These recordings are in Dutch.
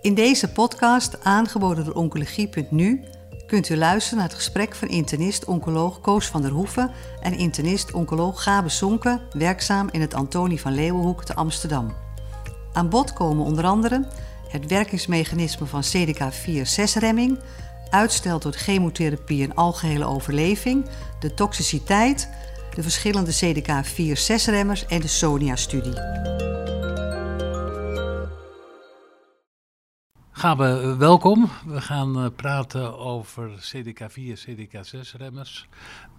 In deze podcast, aangeboden door Oncologie.nu, kunt u luisteren naar het gesprek van internist-oncoloog Koos van der Hoeven en internist-oncoloog Gabe Sonke, werkzaam in het Antonie van Leeuwenhoek te Amsterdam. Aan bod komen onder andere het werkingsmechanisme van CDK4-6-remming, uitstel door chemotherapie en algehele overleving, de toxiciteit, de verschillende CDK4-6-remmers en de SONIA-studie. Gabe, welkom. We gaan uh, praten over CDK4, CDK6-remmers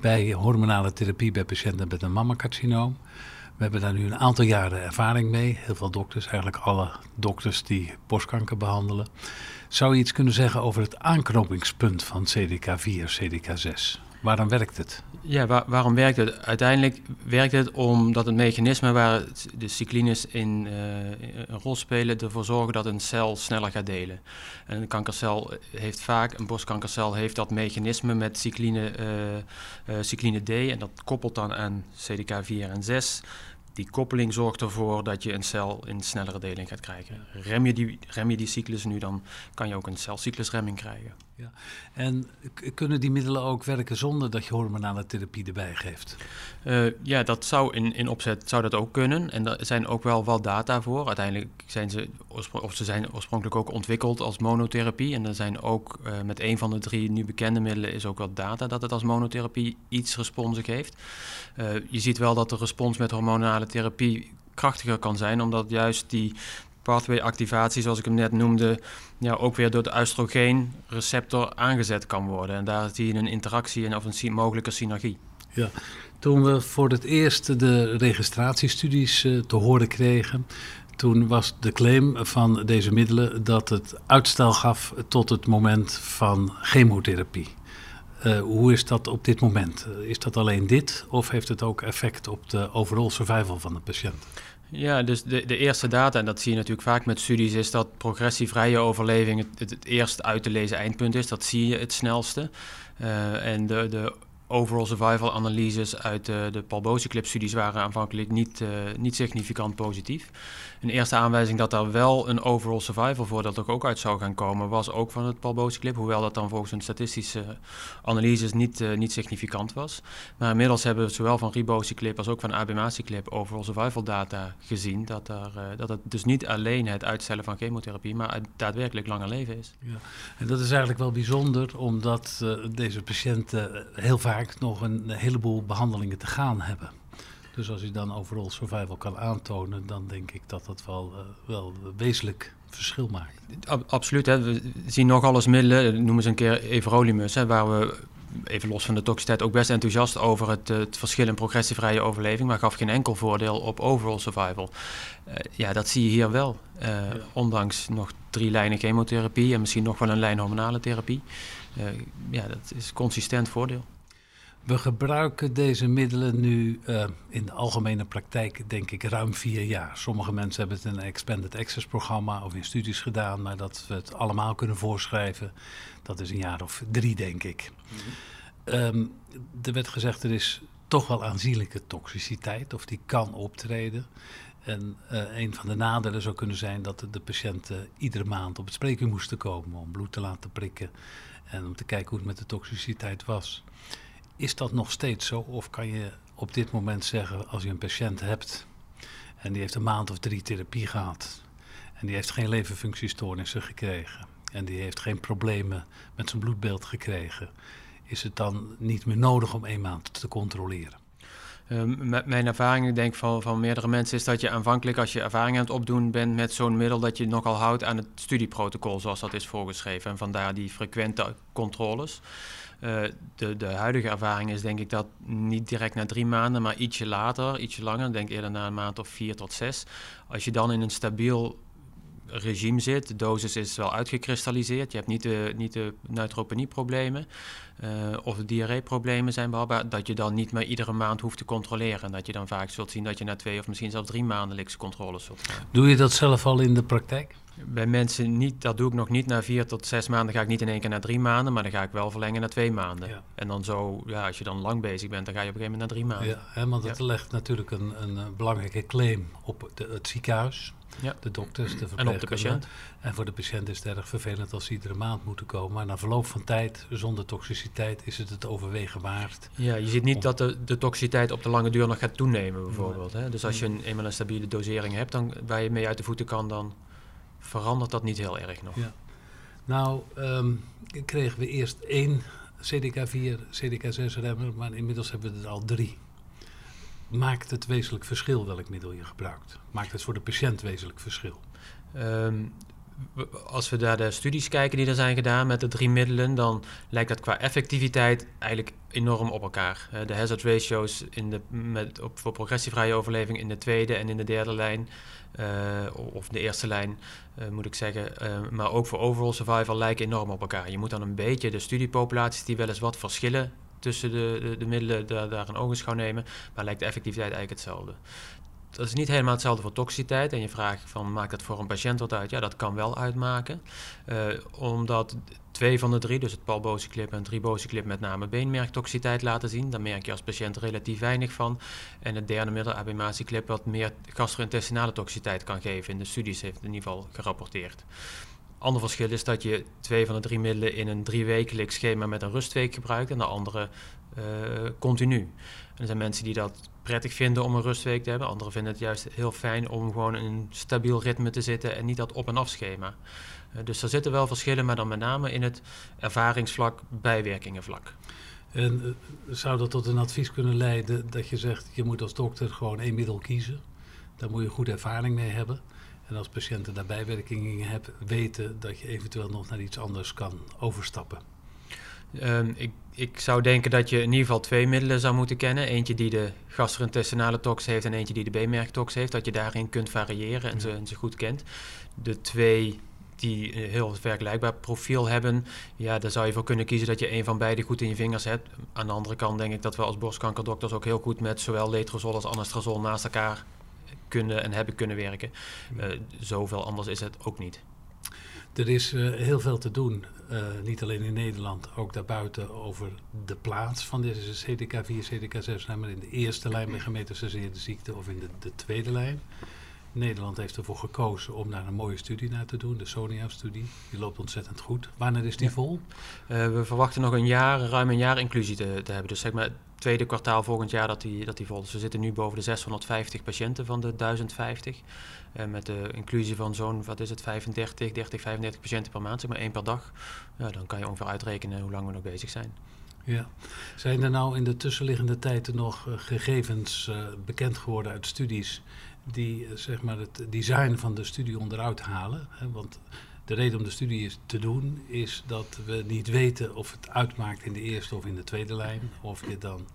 bij hormonale therapie bij patiënten met een mammacarcinoom. We hebben daar nu een aantal jaren ervaring mee. Heel veel dokters, eigenlijk alle dokters die borstkanker behandelen. Zou je iets kunnen zeggen over het aanknopingspunt van CDK4, CDK6? Waarom werkt het? Ja, waarom werkt het? Uiteindelijk werkt het omdat het mechanisme waar de cyclines in uh, een rol spelen ervoor zorgen dat een cel sneller gaat delen. En een kankercel heeft vaak, een borstkankercel heeft dat mechanisme met cycline, uh, cycline D en dat koppelt dan aan CDK4 en 6. Die koppeling zorgt ervoor dat je een cel in snellere deling gaat krijgen. Rem je die, rem je die cyclus nu, dan kan je ook een celcyclusremming krijgen. Ja. En kunnen die middelen ook werken zonder dat je hormonale therapie erbij geeft? Uh, ja, dat zou in, in opzet zou dat ook kunnen. En er zijn ook wel wat data voor. Uiteindelijk zijn ze, of ze zijn oorspronkelijk ook ontwikkeld als monotherapie. En er zijn ook uh, met een van de drie nu bekende middelen is ook wel data dat het als monotherapie iets responsen geeft. Uh, je ziet wel dat de respons met hormonale therapie krachtiger kan zijn, omdat juist die pathway-activatie, zoals ik hem net noemde, ja, ook weer door de oestrogeenreceptor aangezet kan worden. En daar zie je een interactie en of een mogelijke synergie. Ja, toen we voor het eerst de registratiestudies uh, te horen kregen, toen was de claim van deze middelen dat het uitstel gaf tot het moment van chemotherapie. Uh, hoe is dat op dit moment? Is dat alleen dit of heeft het ook effect op de overall survival van de patiënt? Ja, dus de, de eerste data, en dat zie je natuurlijk vaak met studies, is dat progressievrije overleving het, het, eerst uit te lezen eindpunt is. Dat zie je het snelste. Uh, en de, de overall survival analyses uit de, de Palbociclip-studies waren aanvankelijk niet, uh, niet significant positief. Een eerste aanwijzing dat daar wel een overall survival voordeel ook uit zou gaan komen, was ook van het Palbociclip, hoewel dat dan volgens een statistische analyses niet, uh, niet significant was. Maar inmiddels hebben we zowel van Ribociclip als ook van Abemaciclip overall survival data gezien, dat, er, uh, dat het dus niet alleen het uitstellen van chemotherapie, maar het daadwerkelijk langer leven is. Ja. En dat is eigenlijk wel bijzonder, omdat deze patiënten heel vaak nog een heleboel behandelingen te gaan hebben. Dus als je dan overal survival kan aantonen, dan denk ik dat dat wel, uh, wel wezenlijk verschil maakt. absoluut. Hè. We zien nog alles middelen, noemen ze een keer everolimus, hè, waar we even los van de toxiciteit ook best enthousiast over het, het verschil in progressievrije overleving, maar gaf geen enkel voordeel op overall survival. Uh, ja, dat zie je hier wel. Uh, ja. Ondanks nog drie lijnen chemotherapie en misschien nog wel een lijn hormonale therapie. ja, dat is consistent voordeel. We gebruiken deze middelen nu uh, in de algemene praktijk, denk ik, ruim vier jaar. Sommige mensen hebben het in een Expanded Access programma of in studies gedaan, maar dat we het allemaal kunnen voorschrijven, dat is een jaar of drie, denk ik. Mm-hmm. Um, er werd gezegd, er is toch wel aanzienlijke toxiciteit, of die kan optreden. En uh, een van de nadelen zou kunnen zijn dat de patiënten iedere maand op het spreekuur moesten komen om bloed te laten prikken en om te kijken hoe het met de toxiciteit was. Is dat nog steeds zo? Of kan je op dit moment zeggen, als je een patiënt hebt en die heeft een maand of drie therapie gehad en die heeft geen leverfunctiestoornissen gekregen en die heeft geen problemen met zijn bloedbeeld gekregen, is het dan niet meer nodig om één maand te controleren? Um, mijn ervaring, ik denk van, van meerdere mensen, is dat je aanvankelijk, als je ervaring aan het opdoen bent met zo'n middel, dat je nogal houdt aan het studieprotocol zoals dat is voorgeschreven. En vandaar die frequente controles. Uh, de, de huidige ervaring is denk ik dat niet direct na drie maanden, maar ietsje later, ietsje langer, denk eerder na een maand of vier tot zes. Als je dan in een stabiel regime zit, de dosis is wel uitgekristalliseerd, je hebt niet de, niet de neutropenieproblemen uh, of de diarreeproblemen zijn behapbaar, dat je dan niet meer iedere maand hoeft te controleren. En dat je dan vaak zult zien dat je na twee of misschien zelfs drie maandelijkse controles zult gaan. Doe je dat zelf al in de praktijk? Bij mensen niet, dat doe ik nog niet. Na vier tot zes maanden ga ik niet in één keer naar drie maanden, maar dan ga ik wel verlengen naar twee maanden. Ja. En dan zo, ja, als je dan lang bezig bent, dan ga je op een gegeven moment naar drie maanden. Ja, hè, want dat ja. legt natuurlijk een, een, belangrijke claim op de, het ziekenhuis. Ja. De dokters, de En op de patiënt. En voor de patiënt is het erg vervelend als ze iedere maand moeten komen. Maar na verloop van tijd, zonder toxiciteit, is het het overwegen waard. Ja, je ziet niet dat de, de toxiciteit op de lange duur nog gaat toenemen bijvoorbeeld. Hè? Dus als je een, eenmaal een stabiele dosering hebt dan, waar je mee uit de voeten kan, dan verandert dat niet heel erg nog. Ja. Nou, um, kregen we eerst één CDK4, CDK6-remmer, maar inmiddels hebben we er al drie. Maakt het wezenlijk verschil welk middel je gebruikt? Maakt het voor de patiënt wezenlijk verschil? Ehm, als we naar de studies kijken die er zijn gedaan met de drie middelen, dan lijkt dat qua effectiviteit eigenlijk enorm op elkaar. de hazard ratios in de, met, op, voor progressievrije overleving in de tweede en in de derde lijn, uh, of de eerste lijn uh, moet ik zeggen, uh, maar ook voor overall survival lijken enorm op elkaar. Je moet dan een beetje de studiepopulaties die wel eens wat verschillen tussen de, de, de middelen daar, daar een ogenschouw nemen, maar lijkt de effectiviteit eigenlijk hetzelfde dat is niet helemaal hetzelfde voor toxiciteit. En je vraagt van, maakt dat voor een patiënt wat uit? Ja, dat kan wel uitmaken. Uh, omdat twee van de drie, dus het palbociclip en tribociclip, met name beenmerktoxiciteit laten zien. Daar merk je als patiënt relatief weinig van. En het derde middel, abemaciclip, wat meer gastrointestinale toxiciteit kan geven. In de studies heeft in ieder geval gerapporteerd. Ander verschil is dat je twee van de drie middelen in een driewekelijks schema met een rustweek gebruikt en de andere uh, continu. Er zijn mensen die dat prettig vinden om een rustweek te hebben. Anderen vinden het juist heel fijn om gewoon in een stabiel ritme te zitten en niet dat op- en afschema. Uh, dus er zitten wel verschillen, maar dan met name in het ervaringsvlak, bijwerkingenvlak. En uh, zou dat tot een advies kunnen leiden dat je zegt, je moet als dokter gewoon één middel kiezen? Daar moet je goed ervaring mee hebben. En als patiënten daar bijwerkingen hebben, weten dat je eventueel nog naar iets anders kan overstappen. Um, ik, ik zou denken dat je in ieder geval twee middelen zou moeten kennen. Eentje die de gastrointestinale tox heeft en eentje die de B-merktox heeft. Dat je daarin kunt variëren en, ze, en ze goed kent. De twee die een heel vergelijkbaar profiel hebben, ja, daar zou je voor kunnen kiezen dat je een van beide goed in je vingers hebt. Aan de andere kant denk ik dat we als borstkankerdokters ook heel goed met zowel letrozol als anastrozol naast elkaar kunnen en hebben kunnen werken. Uh, zoveel anders is het ook niet. Er is uh, heel veel te doen, uh, niet alleen in Nederland, ook daarbuiten over de plaats van deze CDK4, CDK6, maar in de eerste lijn bij gemetastaseerde ziekte of in de, de, tweede lijn. Nederland heeft ervoor gekozen om daar een mooie studie naar te doen, de SONIA-studie. Die loopt ontzettend goed. Wanneer is die ja. vol? Uh, we verwachten nog een jaar, ruim een jaar inclusie te, te hebben. Dus zeg maar tweede kwartaal volgend jaar dat die, dat die vol. We zitten nu boven de 650 patiënten van de 1050. Uh, met de inclusie van zo'n, wat is het, 35, 30, 35 patiënten per maand, zeg maar één per dag. Ja, dan kan je ongeveer uitrekenen hoe lang we nog bezig zijn. Ja. Zijn er nou in de tussenliggende tijden nog uh, gegevens uh, bekend geworden uit studies die zeg maar het design van de studie onderuit halen? Hè? Want de reden om de studie te doen is dat we niet weten of het uitmaakt in de eerste of in de tweede lijn. Of je dan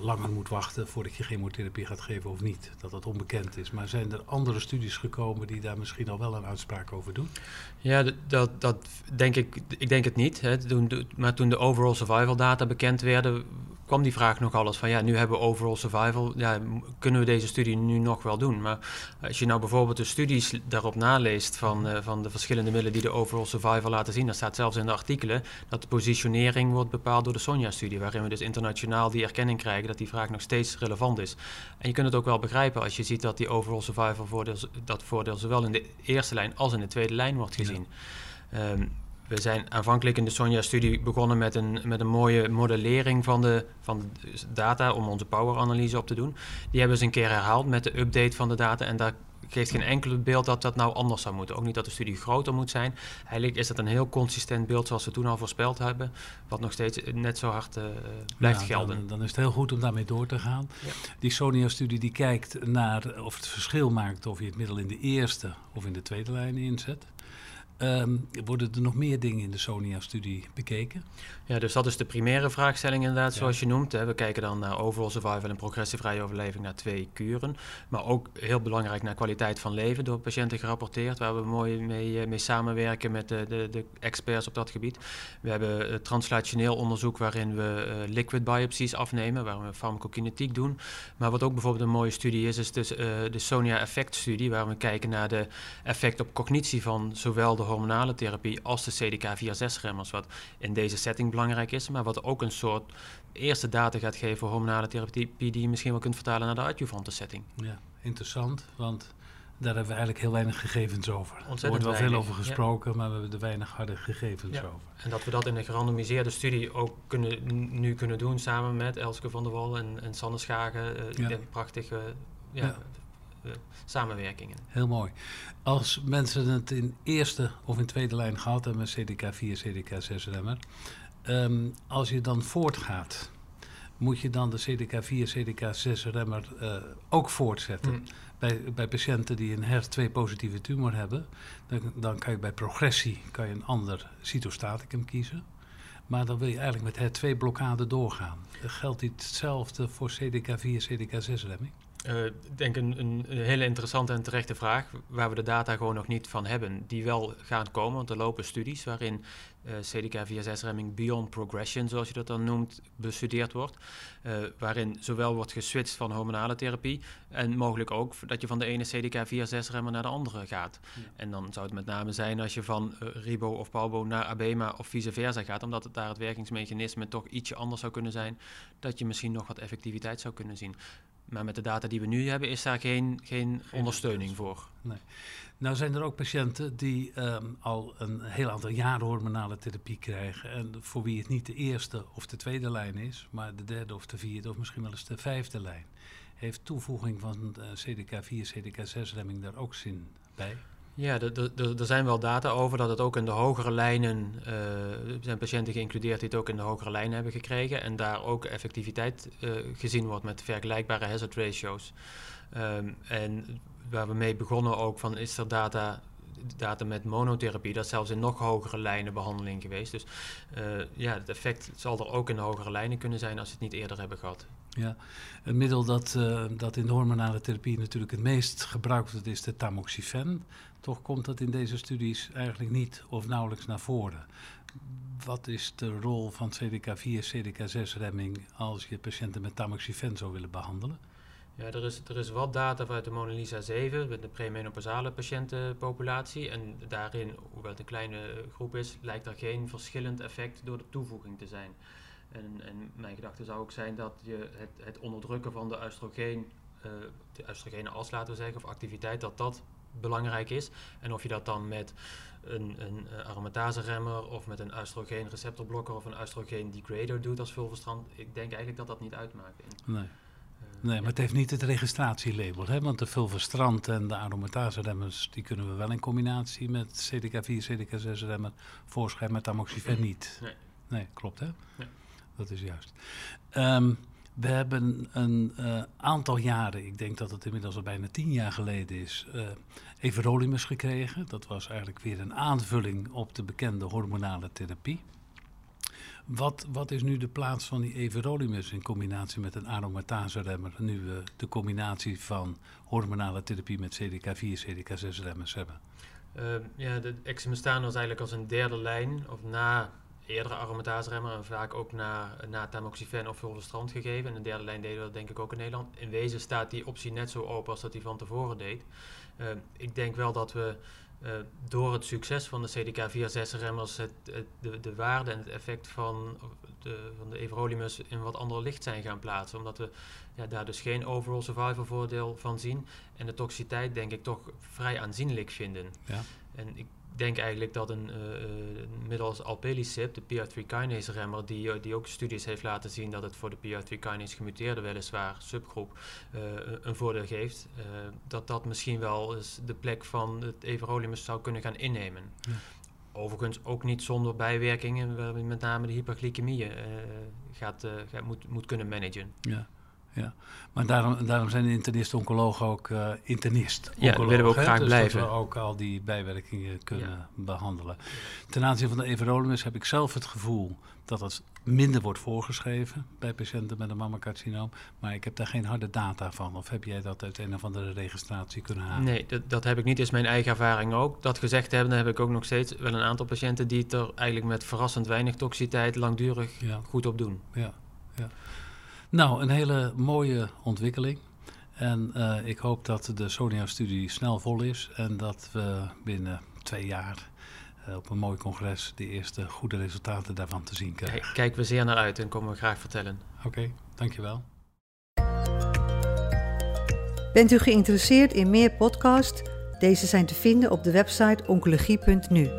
langer moet wachten voordat je chemotherapie gaat geven of niet. Dat dat onbekend is. Maar zijn er andere studies gekomen die daar misschien al wel een uitspraak over doen? Ja, dat, dat denk ik, ik denk het niet. Hè. Toen, maar toen de overall survival data bekend werden, kwam die vraag nog alles van ja, nu hebben we overall survival, ja, kunnen we deze studie nu nog wel doen? Maar als je nou bijvoorbeeld de studies daarop naleest van, uh, van de verschillende middelen die de overall survival laten zien, dan staat zelfs in de artikelen dat de positionering wordt bepaald door de SONIA-studie, waarin we dus internationaal die erkenning krijgen dat die vraag nog steeds relevant is. En je kunt het ook wel begrijpen als je ziet dat die overall survival voordeel, dat voordeel zowel in de eerste lijn als in de tweede lijn wordt gezien. Ja. Um, we zijn aanvankelijk in de Sonja-studie begonnen met een, met een mooie modellering van de, van de data om onze power-analyse op te doen. Die hebben ze een keer herhaald met de update van de data en daar geeft geen enkel beeld dat dat nou anders zou moeten. Ook niet dat de studie groter moet zijn. Eigenlijk is dat een heel consistent beeld zoals we toen al voorspeld hebben, wat nog steeds net zo hard uh, blijft ja, gelden. Dan, dan, is het heel goed om daarmee door te gaan. Ja. Die Sonia-studie die kijkt naar of het verschil maakt of je het middel in de eerste of in de tweede lijn inzet. Um, worden er nog meer dingen in de Sonia-studie bekeken? Ja, dus dat is de primaire vraagstelling inderdaad, ja. zoals je noemt. Hè. We kijken dan naar overall survival en progressievrije overleving naar twee kuren. Maar ook heel belangrijk naar kwaliteit van leven door patiënten gerapporteerd, waar we mooi mee, mee samenwerken met de, de, de, experts op dat gebied. We hebben uh, translationeel onderzoek waarin we uh, liquid biopsies afnemen, waar we farmacokinetiek doen. Maar wat ook bijvoorbeeld een mooie studie is, is dus, uh, de Sonia-effect-studie, waar we kijken naar de effect op cognitie van zowel de hormonale therapie als de CDK4-6-remmers, wat in deze setting belangrijk is, maar wat ook een soort eerste data gaat geven voor hormonale therapie die je misschien wel kunt vertalen naar de adjuvante setting. Ja, interessant, want daar hebben we eigenlijk heel weinig gegevens over. Ontzettend er wordt wel weinig, veel over gesproken, maar we hebben er weinig harde gegevens Ja. over. En dat we dat in een gerandomiseerde studie ook kunnen, nu kunnen doen samen met Elske van der Wal en, en Sanne Schagen. Ja. denk prachtige ja, samenwerkingen. Heel mooi. Als mensen het in eerste of in tweede lijn gehad hebben met CDK4, CDK6 remmer, ehm, als je dan voortgaat, moet je dan de CDK4, CDK6 remmer eh, ook voortzetten. Mm. Bij, bij patiënten die een HER2-positieve tumor hebben, dan, dan kan je bij progressie kan je een ander cytostaticum kiezen. Maar dan wil je eigenlijk met HER2-blokkade doorgaan. Geldt dit hetzelfde voor CDK4, CDK6-remming? Eh, ik denk een, hele interessante en terechte vraag, waar we de data gewoon nog niet van hebben, die wel gaan komen, want er lopen studies waarin eh CDK4-6-remming beyond progression, zoals je dat dan noemt, bestudeerd wordt, eh, waarin zowel wordt geswitcht van hormonale therapie en mogelijk ook dat je van de ene CDK4-6-remmer naar de andere gaat. Ja. En dan zou het met name zijn als je van Ribo of Palbo naar Abema of vice versa gaat, omdat het daar het werkingsmechanisme toch ietsje anders zou kunnen zijn, dat je misschien nog wat effectiviteit zou kunnen zien. Maar met de data die we nu hebben, is daar geen, geen ondersteuning voor. Nou zijn er ook patiënten die ehm, al een heel aantal jaren hormonale therapie krijgen. En voor wie het niet de eerste of de tweede lijn is, maar de derde of de vierde of misschien wel eens de vijfde lijn. Heeft toevoeging van eh, CDK4, CDK6-remming daar ook zin bij? Ja, er- zijn wel data over dat het ook in de hogere lijnen, er zijn patiënten geïncludeerd die het ook in de hogere lijnen hebben gekregen en daar ook effectiviteit eh, gezien wordt met vergelijkbare hazard ratios. Ehm, en waar we mee begonnen ook van is er data, data met monotherapie, dat is zelfs in nog hogere lijnen behandeling geweest. Dus eh, ja, het effect zal er ook in hogere lijnen kunnen zijn als we het niet eerder hebben gehad. Ja, een middel dat, eh, dat in de hormonale therapie natuurlijk het meest gebruikt wordt is de tamoxifen. Toch komt dat in deze studies eigenlijk niet of nauwelijks naar voren. Wat is de rol van CDK4, CDK6-remming als je patiënten met tamoxifen zou willen behandelen? Ja, er is, er is wat data vanuit de Mona Lisa 7, met de premenopausale patiëntenpopulatie. En daarin, hoewel het een kleine groep is, lijkt er geen verschillend effect door de toevoeging te zijn. En, en mijn gedachte zou ook zijn dat je het, het onderdrukken van de oestrogeen, eh de oestrogene as laten we zeggen, of activiteit, dat dat belangrijk is. En of je dat dan met een, een eh, aromatase-remmer of met een oestrogeen-receptorblokker of een oestrogeen-degrader doet als vulverstrand, ik denk eigenlijk dat dat niet uitmaakt. Nee, eh, nee maar het heeft niet het registratielabel. Hè? Want de fulvestrant en de aromatase-remmers... die kunnen we wel in combinatie met CDK4, CDK6-remmer... voorschrijven met tamoxifen niet. Nee. Nee, klopt hè? Ja. Dat is juist. Ehm, we hebben een eh, aantal jaren, ik denk dat het inmiddels al bijna tien jaar geleden is, eh everolimus gekregen. Dat was eigenlijk weer een aanvulling op de bekende hormonale therapie. Wat, wat is nu de plaats van die everolimus in combinatie met een aromatase-remmer, nu we de combinatie van hormonale therapie met CDK4, CDK6-remmers hebben? Ehm, ja, de exemestaan was eigenlijk als een derde lijn, of na eerdere aromatase-remmer en vaak ook na, na tamoxifen of fulvestrant gegeven. En de derde lijn deden we dat denk ik ook in Nederland. In wezen staat die optie net zo open als dat die van tevoren deed. Ehm, ik denk wel dat we eh, door het succes van de CDK4-6-remmers het, het- de, de waarde en het effect van de, van de everolimus in wat ander licht zijn gaan plaatsen. Omdat we ja, daar dus geen overall survival voordeel van zien. En de toxiteit denk ik toch vrij aanzienlijk vinden. Ja. En ik denk eigenlijk dat een, een middel als alpelisib, de PI3 kinase remmer, die, eh, die ook studies heeft laten zien dat het voor de PI3 kinase gemuteerde weliswaar subgroep een- voordeel geeft, dat dat misschien wel eens de plek van het everolimus zou kunnen gaan innemen. Ja. Overigens ook niet zonder bijwerkingen, met name de hyperglycemie gaat, eh, gaat, moet, moet kunnen managen. Ja, ja. Maar daarom, daarom zijn de internist-oncologen ook eh internist. Ja, dat willen we ook hè? graag dus blijven. Dat we ook al die bijwerkingen kunnen behandelen. Ten aanzien van de everolimus heb ik zelf het gevoel dat het minder wordt voorgeschreven bij patiënten met een mammacarcinoom. Maar ik heb daar geen harde data van. Of heb jij dat uit een of andere registratie kunnen halen? Nee, dat, dat heb ik niet. is mijn eigen ervaring ook. Dat gezegd hebben, heb ik ook nog steeds wel een aantal patiënten die het er eigenlijk met verrassend weinig toxiteit langdurig Ja. goed op doen. Ja, ja. Nou, een hele mooie ontwikkeling. En eh, ik hoop dat de Sonia-studie snel vol is en dat we binnen twee jaar eh, op een mooi congres de eerste goede resultaten daarvan te zien krijgen. Kijk- Kijken we zeer naar uit en komen we graag vertellen. Oké, dankjewel. Bent u geïnteresseerd in meer podcasts? Deze zijn te vinden op de website oncologie.nu.